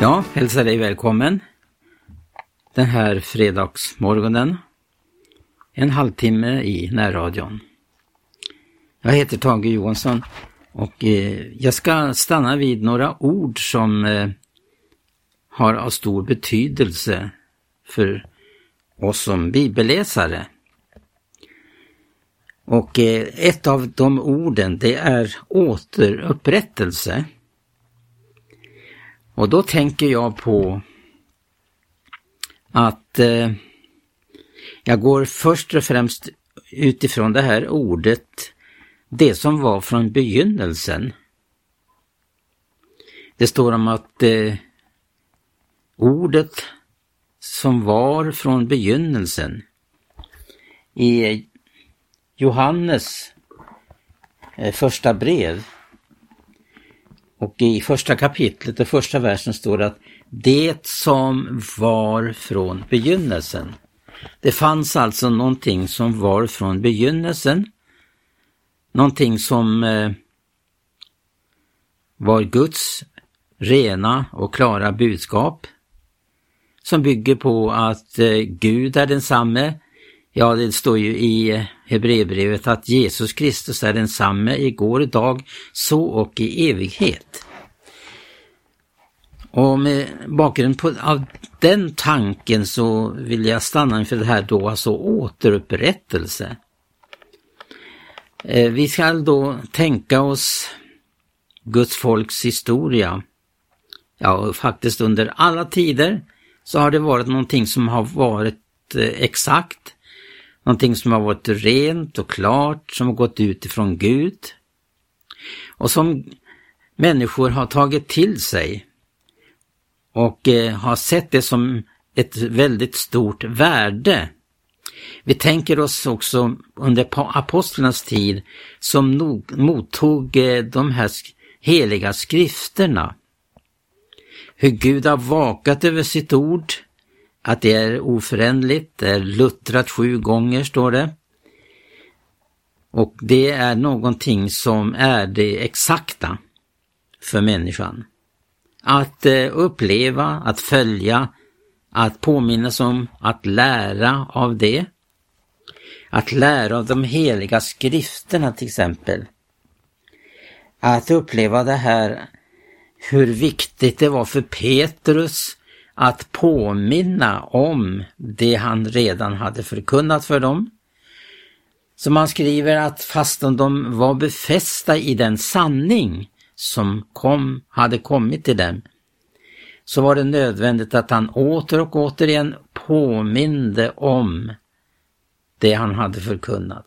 Ja, hälsar dig välkommen den här fredagsmorgonen. En halvtimme i närradion. Jag heter Tage Johansson och eh, jag ska stanna vid några ord som eh, har av stor betydelse för oss som bibelläsare. Och eh, ett av de orden det är återupprättelse. Och då tänker jag på att eh, jag går först och främst utifrån det här ordet, det som var från begynnelsen. Det står om att eh, ordet som var från begynnelsen i Johannes eh, första brev och i första kapitlet och första versen står det att det som var från begynnelsen. Det fanns alltså någonting som var från begynnelsen. Någonting som eh, var Guds rena och klara budskap. Som bygger på att eh, Gud är densamme. Ja, det står ju i eh, Hebreerbrevet att Jesus Kristus är densamme igår, idag, så och i evighet. Och med bakgrund på, av den tanken så vill jag stanna inför det här då, alltså återupprättelse. Eh, vi ska då tänka oss Guds folks historia. Ja, faktiskt under alla tider så har det varit någonting som har varit eh, exakt, någonting som har varit rent och klart, som har gått ut ifrån Gud och som människor har tagit till sig och eh, har sett det som ett väldigt stort värde. Vi tänker oss också under apostlarnas tid som mottog eh, de här heliga skrifterna. Hur Gud har vakat över sitt ord, att det är oföränderligt, det är luttrat sju gånger står det. Och det är någonting som är det exakta för människan. Att eh, uppleva, att följa, att påminnas om, att lära av det. Att lära av de heliga skrifterna till exempel. Att uppleva det här hur viktigt det var för Petrus att påminna om det han redan hade förkunnat för dem. Så man skriver att fastän de var befästa i den sanning som kom, hade kommit till dem, så var det nödvändigt att han åter och återigen påminde om det han hade förkunnat.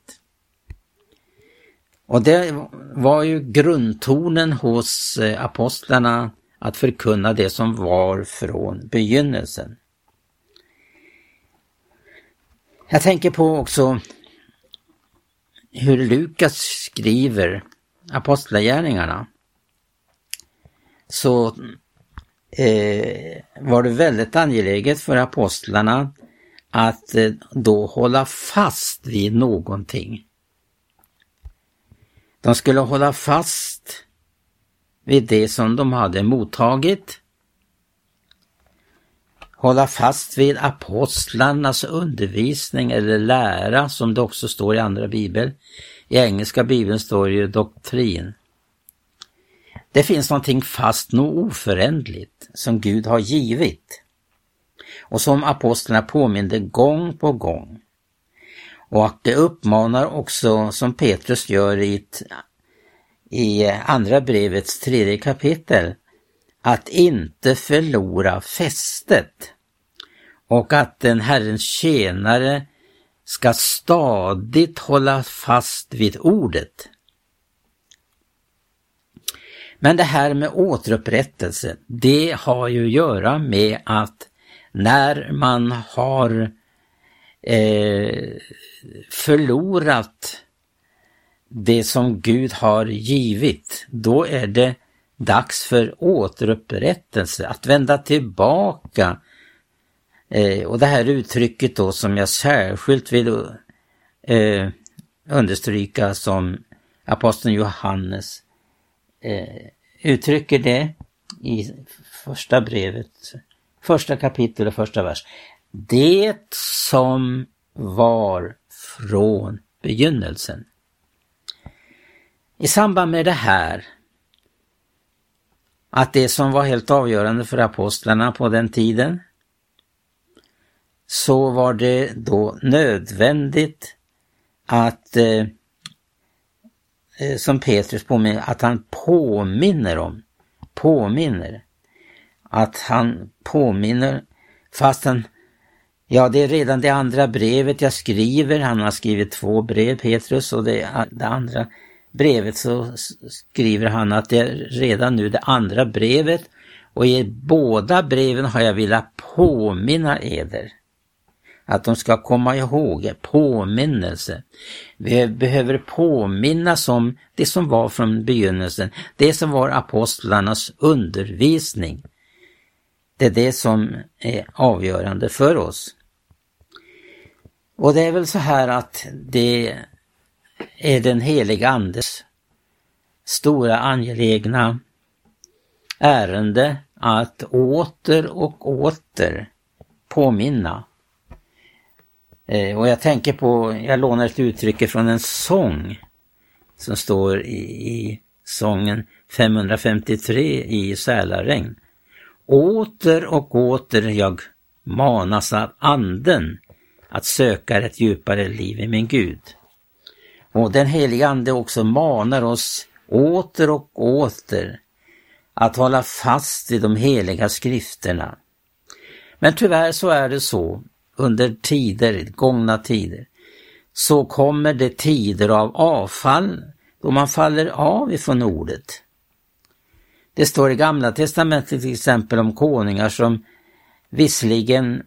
Och det var ju grundtonen hos eh, apostlarna att förkunna det som var från begynnelsen. Jag tänker på också hur Lukas skriver Apostlagärningarna så eh, var det väldigt angeläget för apostlarna att eh, då hålla fast vid någonting. De skulle hålla fast vid det som de hade mottagit. Hålla fast vid apostlarnas undervisning eller lära som det också står i andra bibeln. I engelska bibeln står det ju doktrin. Det finns någonting fast och oföränderligt som Gud har givit och som apostlarna påminde gång på gång. Och att det uppmanar också, som Petrus gör i, ett, i eh, andra brevets tredje kapitel, att inte förlora fästet och att den Herrens tjänare ska stadigt hålla fast vid ordet. Men det här med återupprättelse, det har ju att göra med att när man har eh, förlorat det som Gud har givit, då är det dags för återupprättelse, att vända tillbaka. Eh, och det här uttrycket då som jag särskilt vill eh, understryka som aposteln Johannes eh, uttrycker det i första brevet, första kapitel och första vers. Det som var från begynnelsen. I samband med det här, att det som var helt avgörande för apostlarna på den tiden, så var det då nödvändigt att, eh, eh, som Petrus påminner, att han påminner om, påminner, att han påminner fastän Ja, det är redan det andra brevet jag skriver. Han har skrivit två brev, Petrus, och det, det andra brevet så skriver han att det är redan nu det andra brevet och i båda breven har jag velat påminna eder. Att de ska komma ihåg, påminnelse. Vi behöver påminnas om det som var från begynnelsen, det som var apostlarnas undervisning. Det är det som är avgörande för oss. Och det är väl så här att det är den heliga Andes stora angelägna ärende att åter och åter påminna. Eh, och jag tänker på, jag lånar ett uttryck från en sång som står i, i sången 553 i Sälaregn. Åter och åter jag manas av anden att söka ett djupare liv i min Gud. Och den helige Ande också manar oss åter och åter att hålla fast vid de heliga skrifterna. Men tyvärr så är det så under tider, gångna tider, så kommer det tider av avfall då man faller av ifrån ordet. Det står i Gamla Testamentet till exempel om konungar som visserligen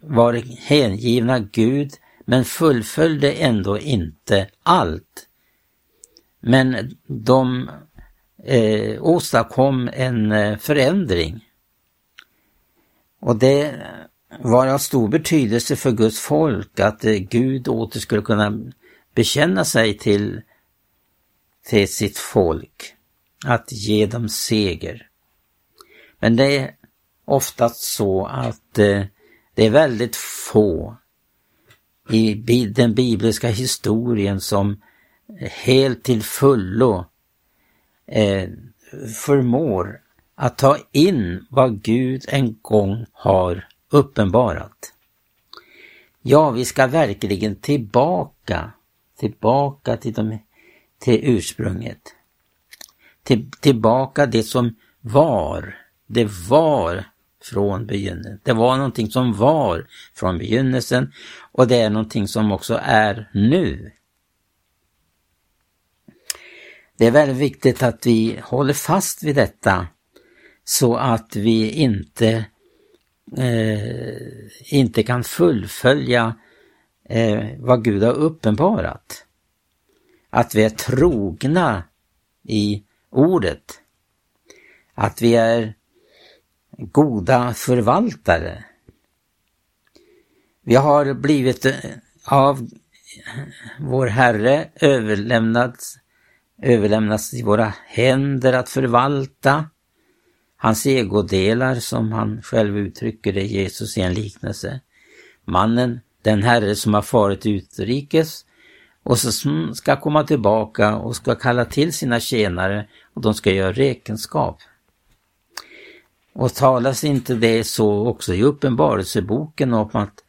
var hängivna Gud men fullföljde ändå inte allt. Men de eh, åstadkom en eh, förändring. Och det var av stor betydelse för Guds folk att eh, Gud åter skulle kunna bekänna sig till, till sitt folk. Att ge dem seger. Men det är oftast så att eh, det är väldigt få i den bibliska historien som helt till fullo eh, förmår att ta in vad Gud en gång har uppenbarat. Ja, vi ska verkligen tillbaka, tillbaka till, de, till ursprunget. Till, tillbaka det som var. Det var från begynnelsen. Det var någonting som var från begynnelsen och det är någonting som också är nu. Det är väldigt viktigt att vi håller fast vid detta så att vi inte, eh, inte kan fullfölja eh, vad Gud har uppenbarat. Att vi är trogna i ordet. Att vi är goda förvaltare. Vi har blivit eh, av vår Herre överlämnats, överlämnats i våra händer att förvalta hans egodelar som han själv uttrycker det Jesus i en liknelse. Mannen, den herre som har farit utrikes och som ska komma tillbaka och ska kalla till sina tjänare och de ska göra räkenskap. Och talas inte det så också i Uppenbarelseboken om att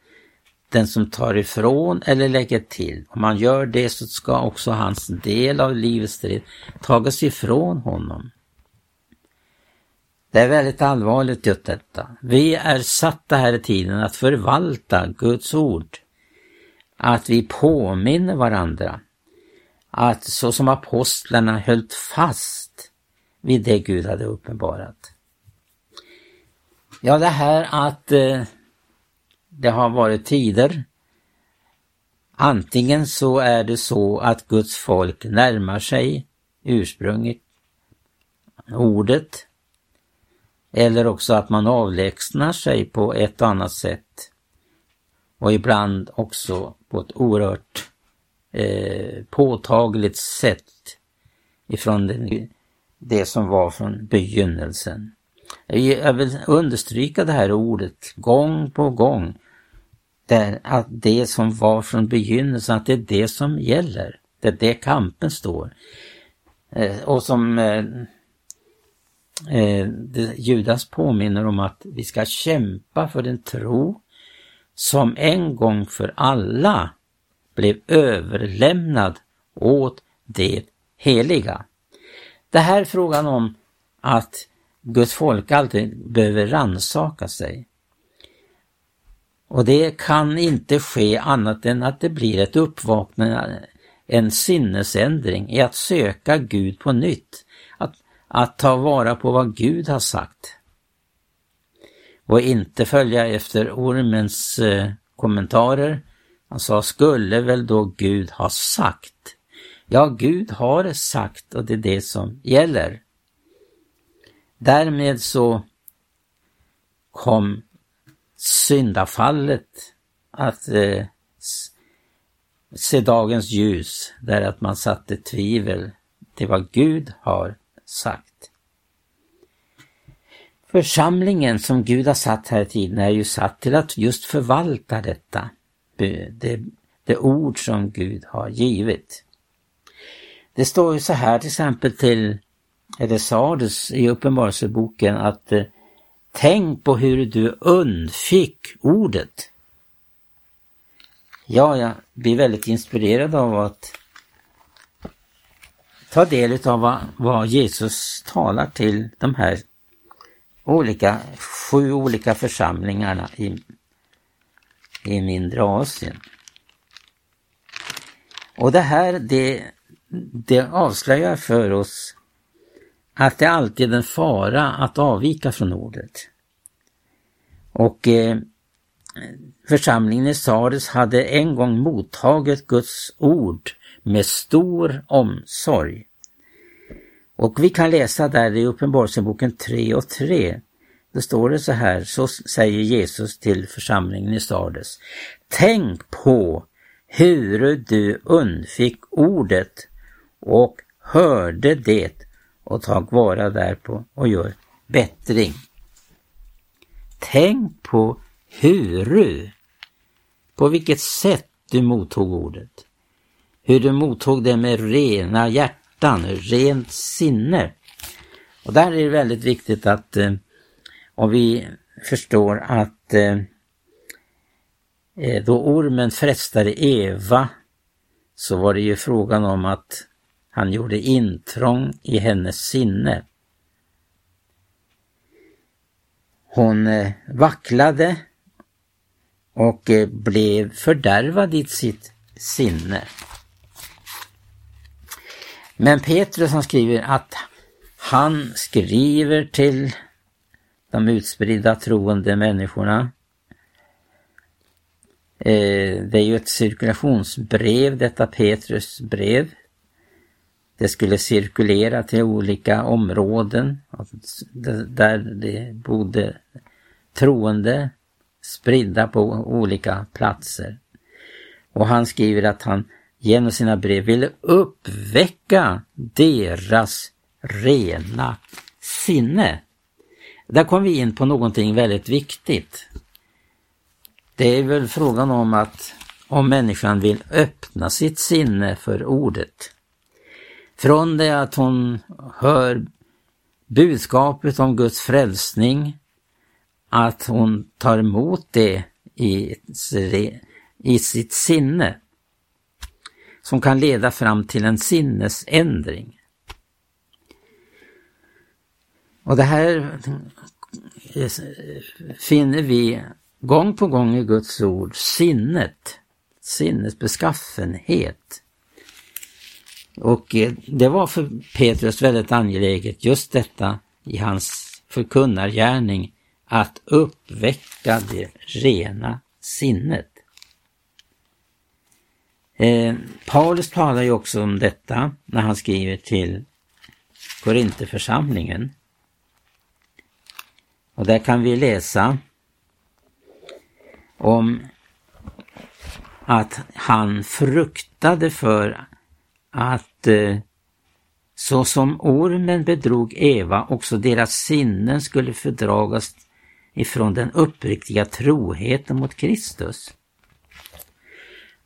den som tar ifrån eller lägger till, om man gör det så ska också hans del av livets strid tagas ifrån honom. Det är väldigt allvarligt just detta. Vi är satta här i tiden att förvalta Guds ord. Att vi påminner varandra. Att så som apostlarna höll fast vid det Gud hade uppenbarat. Ja, det här att eh, det har varit tider. Antingen så är det så att Guds folk närmar sig ursprunget, ordet, eller också att man avlägsnar sig på ett annat sätt och ibland också på ett oerhört eh, påtagligt sätt ifrån det, det som var från begynnelsen. Jag vill understryka det här ordet gång på gång. Där att det som var från begynnelsen, att det är det som gäller. Det är det kampen står. Eh, och som eh, eh, Judas påminner om att vi ska kämpa för den tro som en gång för alla blev överlämnad åt det heliga. Det här är frågan om att Guds folk alltid behöver ransaka sig. Och det kan inte ske annat än att det blir ett uppvaknande, en sinnesändring i att söka Gud på nytt. Att, att ta vara på vad Gud har sagt. Och inte följa efter ormens eh, kommentarer. Han sa, skulle väl då Gud ha sagt? Ja, Gud har sagt och det är det som gäller. Därmed så kom syndafallet att eh, se dagens ljus, där att man satte tvivel till vad Gud har sagt. Församlingen som Gud har satt här i tiden är ju satt till att just förvalta detta, det, det ord som Gud har givit. Det står ju så här till exempel till, eller sades i Uppenbarelseboken att eh, tänk på hur du undfick ordet. Ja, jag blir väldigt inspirerad av att ta del av vad, vad Jesus talar till de här olika, sju olika församlingarna i, i mindre Asien. Och det här, det det avslöjar för oss att det alltid är en fara att avvika från ordet. Och eh, församlingen i Sardes hade en gång mottagit Guds ord med stor omsorg. Och vi kan läsa där i Uppenbarelseboken 3 och 3. Då står det så här, så säger Jesus till församlingen i Sardes. Tänk på hur du undfick ordet och hörde det och tag vara därpå och gör bättring. Tänk på hur på vilket sätt du mottog ordet. Hur du mottog det med rena hjärtan, rent sinne. Och där är det väldigt viktigt att eh, om vi förstår att eh, eh då ormen frestade Eva så var det ju frågan om att han gjorde intrång i hennes sinne. Hon eh, vacklade och eh, blev fördärvad i sitt sinne. Men Petrus han skriver att han skriver till de utspridda troende människorna. Eh, det är ju ett cirkulationsbrev, detta Petrus brev. Det skulle cirkulera till olika områden alltså, där det bodde troende spridda på olika platser. Och han skriver att han genom sina brev ville uppväcka deras rena sinne. Där kom vi in på någonting väldigt viktigt. Det är väl frågan om att om människan vill öppna sitt sinne för ordet. Från det att hon hör budskapet om Guds frälsning, att hon tar emot det i, sitt sinne, som kan leda fram till en sinnesändring. Och det här finner vi gång på gång i Guds ord, sinnet, sinnets beskaffenhet. Och eh, det var för Petrus väldigt angeläget, just detta i hans förkunnargärning, att uppväcka det rena sinnet. Eh, Paulus talar ju också om detta när han skriver till Korintheförsamlingen. Och där kan vi läsa om att han fruktade för att eh, Så som ormen bedrog Eva, också deras sinnen skulle fördragas ifrån den uppriktiga troheten mot Kristus.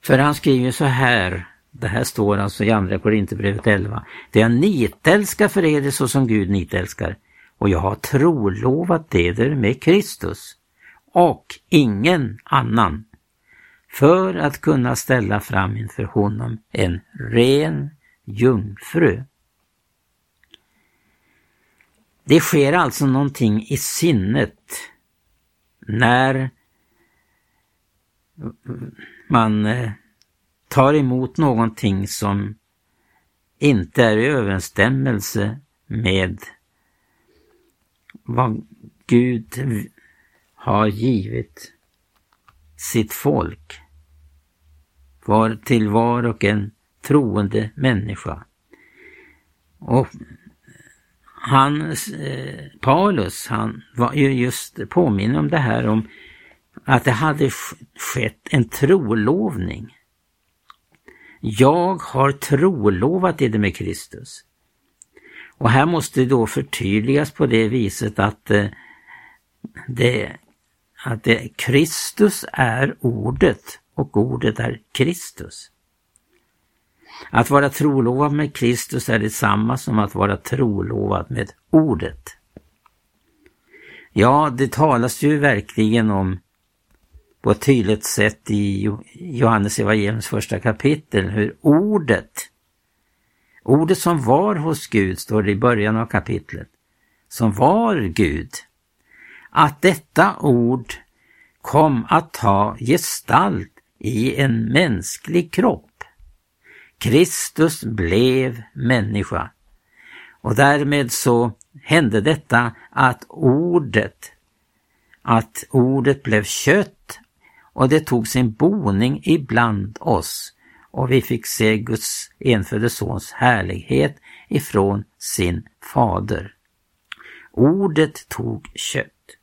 För han skriver så här, det här står alltså i Andra Korinthierbrevet 11. Det jag nitälskar för er så som Gud nitälskar och jag har trolovat eder med Kristus och ingen annan för att kunna ställa fram inför honom en ren jungfru. Det sker alltså någonting i sinnet när man eh, tar emot någonting som inte är i överensstämmelse med vad Gud har givit sitt folk. Var till var och en troende människa. Och han, eh, Paulus, han var ju just påminner om det här om att det hade skett en trolovning. Jag har trolovat det med Kristus. Och här måste det då förtydligas på det viset att eh, det, att det, Kristus är ordet och ordet är Kristus. Att vara trolovad med Kristus är detsamma som att vara trolovad med ordet. Ja, det talas ju verkligen om på ett tydligt sätt i Johannes evangeliums första kapitel hur ordet, ordet som var hos Gud, står det i början av kapitlet, som var Gud, att detta ord kom att ta gestalt i en mänsklig kropp. Kristus blev människa. Och därmed så hände detta att ordet, att ordet blev kött och det tog sin boning ibland oss och vi fick se Guds enfödde sons härlighet ifrån sin fader. Ordet tog kött,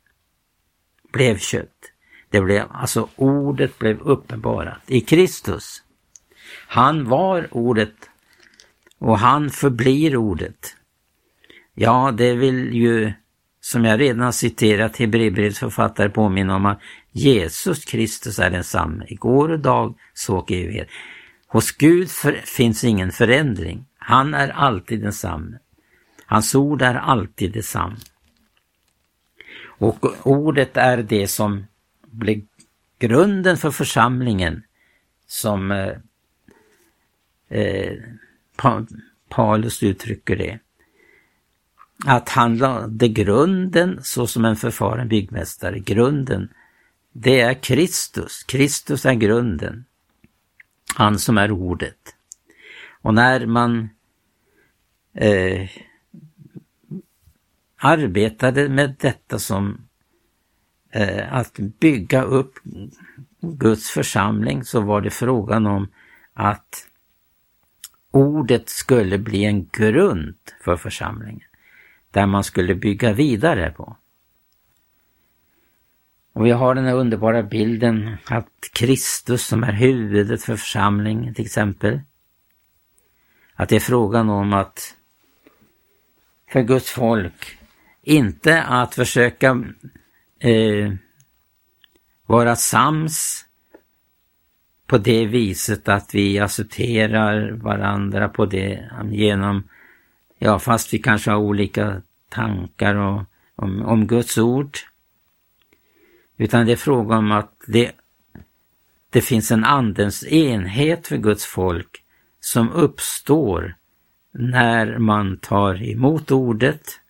blev kött. Det blev, alltså ordet blev uppenbarat i Kristus. Han var ordet och han förblir ordet. Ja, det vill ju, som jag redan citerat Hebreerbrevets författare påminna om att Jesus Kristus är densamme, igår och dag, så och evighet. Hos Gud för, finns ingen förändring. Han är alltid densamme. Hans ord är alltid detsamma. Och ordet är det som blev grunden för församlingen som eh, eh Paulus uttrycker det. Att han lade grunden så som en förfaren byggmästare. Grunden, det är Kristus. Kristus är grunden. Han som är ordet. Och när man eh, arbetade med detta som Eh, att bygga upp Guds församling så var det frågan om att ordet skulle bli en grund för församlingen. Där man skulle bygga vidare på. Och vi har den här underbara bilden att Kristus som är huvudet för församlingen till exempel. Att det är frågan om att för Guds folk, inte att försöka eh, vara sams på det viset att vi accepterar varandra på det genom, ja fast vi kanske har olika tankar och, om, om Guds ord. Utan det är fråga om att det, det finns en andens enhet för Guds folk som uppstår när man tar emot ordet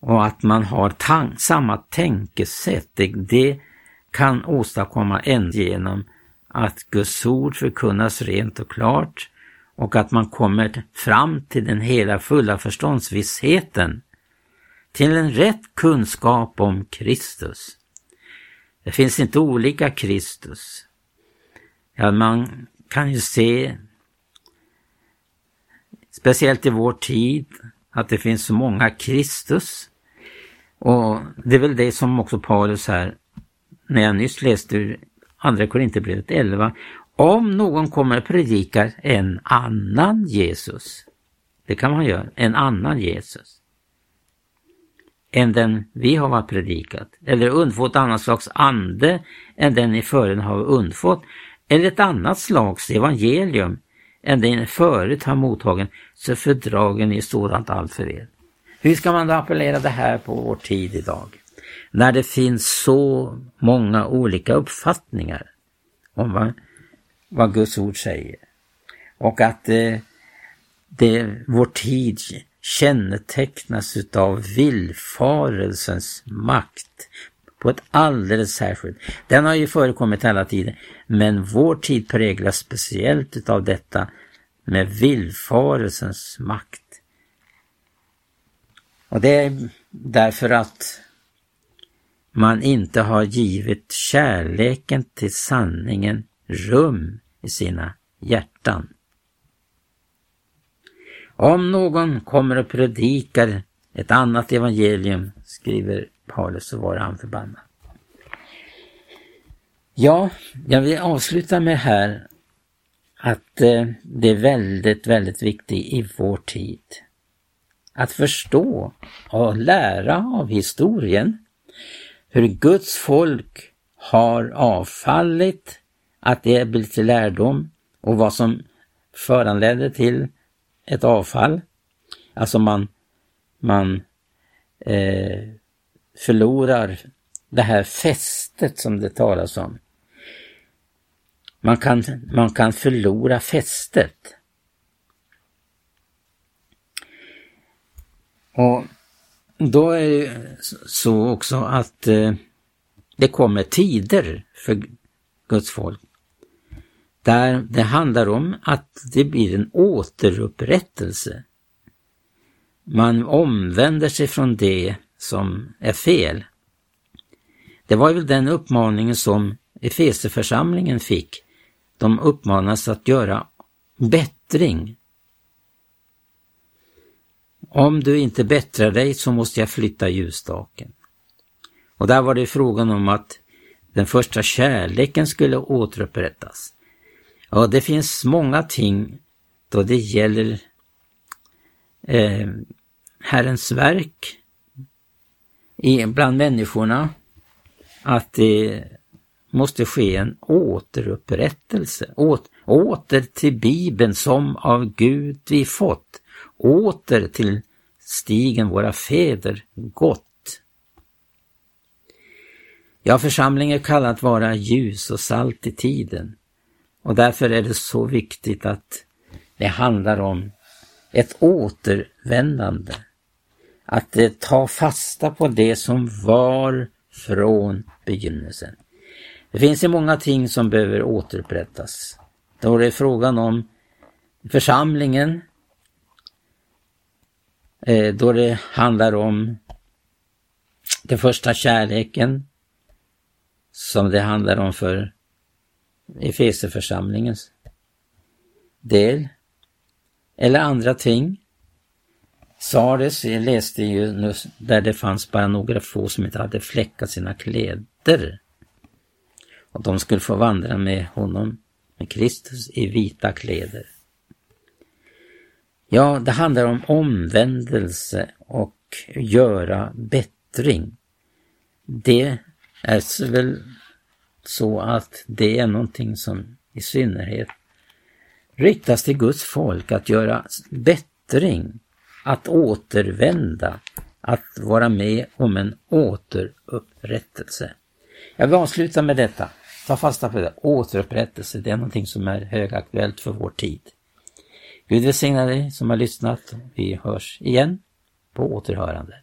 och att man har tank, samma tänkesätt. Det, det kan åstadkomma en genom att Guds ord förkunnas rent och klart och att man kommer fram till den hela fulla förståndsvissheten, till en rätt kunskap om Kristus. Det finns inte olika Kristus. Ja, man kan ju se, speciellt i vår tid, att det finns så många Kristus. Och det är väl det som också Paulus här, när jag nyss läste ur Andra Korinthierbrevet 11. Om någon kommer och predikar en annan Jesus det kan man göra, en annan Jesus än den vi har varit predikat, eller undfått annat slags ande än den ni förut har undfått, eller ett annat slags evangelium än den förut har mottagen, så fördragen ni sådant allt för er. Hur ska man då appellera det här på vår tid idag? När det finns så många olika uppfattningar om vad, vad Guds ord säger. Och att eh, det, vår tid kännetecknas utav villfarelsens makt på ett alldeles särskilt. Den har ju förekommit hela tiden, men vår tid präglas speciellt utav detta med villfarelsens makt. Och det är därför att man inte har givit kärleken till sanningen rum i sina hjärtan. Om någon kommer och predikar ett annat evangelium, skriver Paulus, så var han förbannad. Ja, jag vill avsluta med här att eh, det är väldigt, väldigt viktigt i vår tid att förstå och lära av historien hur Guds folk har avfallit, att det blir till lärdom och vad som föranledde till ett avfall. Alltså man, man eh, förlorar det här fästet som det talas om. Man kan, man kan förlora fästet. Och då är det så också att eh, det kommer tider för Guds folk där det handlar om att det blir en återupprättelse. Man omvänder sig från det som är fel. Det var väl den uppmaningen som Efeseförsamlingen fick. De uppmanas att göra bättring. Om du inte bättrar dig så måste jag flytta ljusstaken. Och där var det frågan om att den första kärleken skulle återupprättas. Ja, det finns många ting då det gäller eh, Herrens verk i, bland människorna att det måste ske en återupprättelse. Åt, åter till Bibeln som av Gud vi fått. Åter till stigen våra fäder gått. Ja, församlingen kallad att vara ljus och salt i tiden. Och därför är det så viktigt att det handlar om ett återvändande. Att eh, ta fasta på det som var från begynnelsen. Det finns ju många ting som behöver återupprättas. Då är det frågan om församlingen, eh, då det handlar om den första kärleken, som det handlar om för Efeserförsamlingens del. Eller andra ting. Sardes, jag läste ju nu där det fanns bara några få som inte hade fläckat sina kläder. Och de skulle få vandra med honom, med Kristus, i vita kläder. Ja, det handlar om omvändelse och göra bättring. Det är väl så att det är någonting som i synnerhet riktas till Guds folk att göra bättring, att återvända, att vara med om en återupprättelse. Jag vill avsluta med detta. Ta fasta på det. Återupprättelse, det är någonting som är högaktuellt för vår tid. Gud välsigna dig som har lyssnat. Vi hörs igen på återhörande.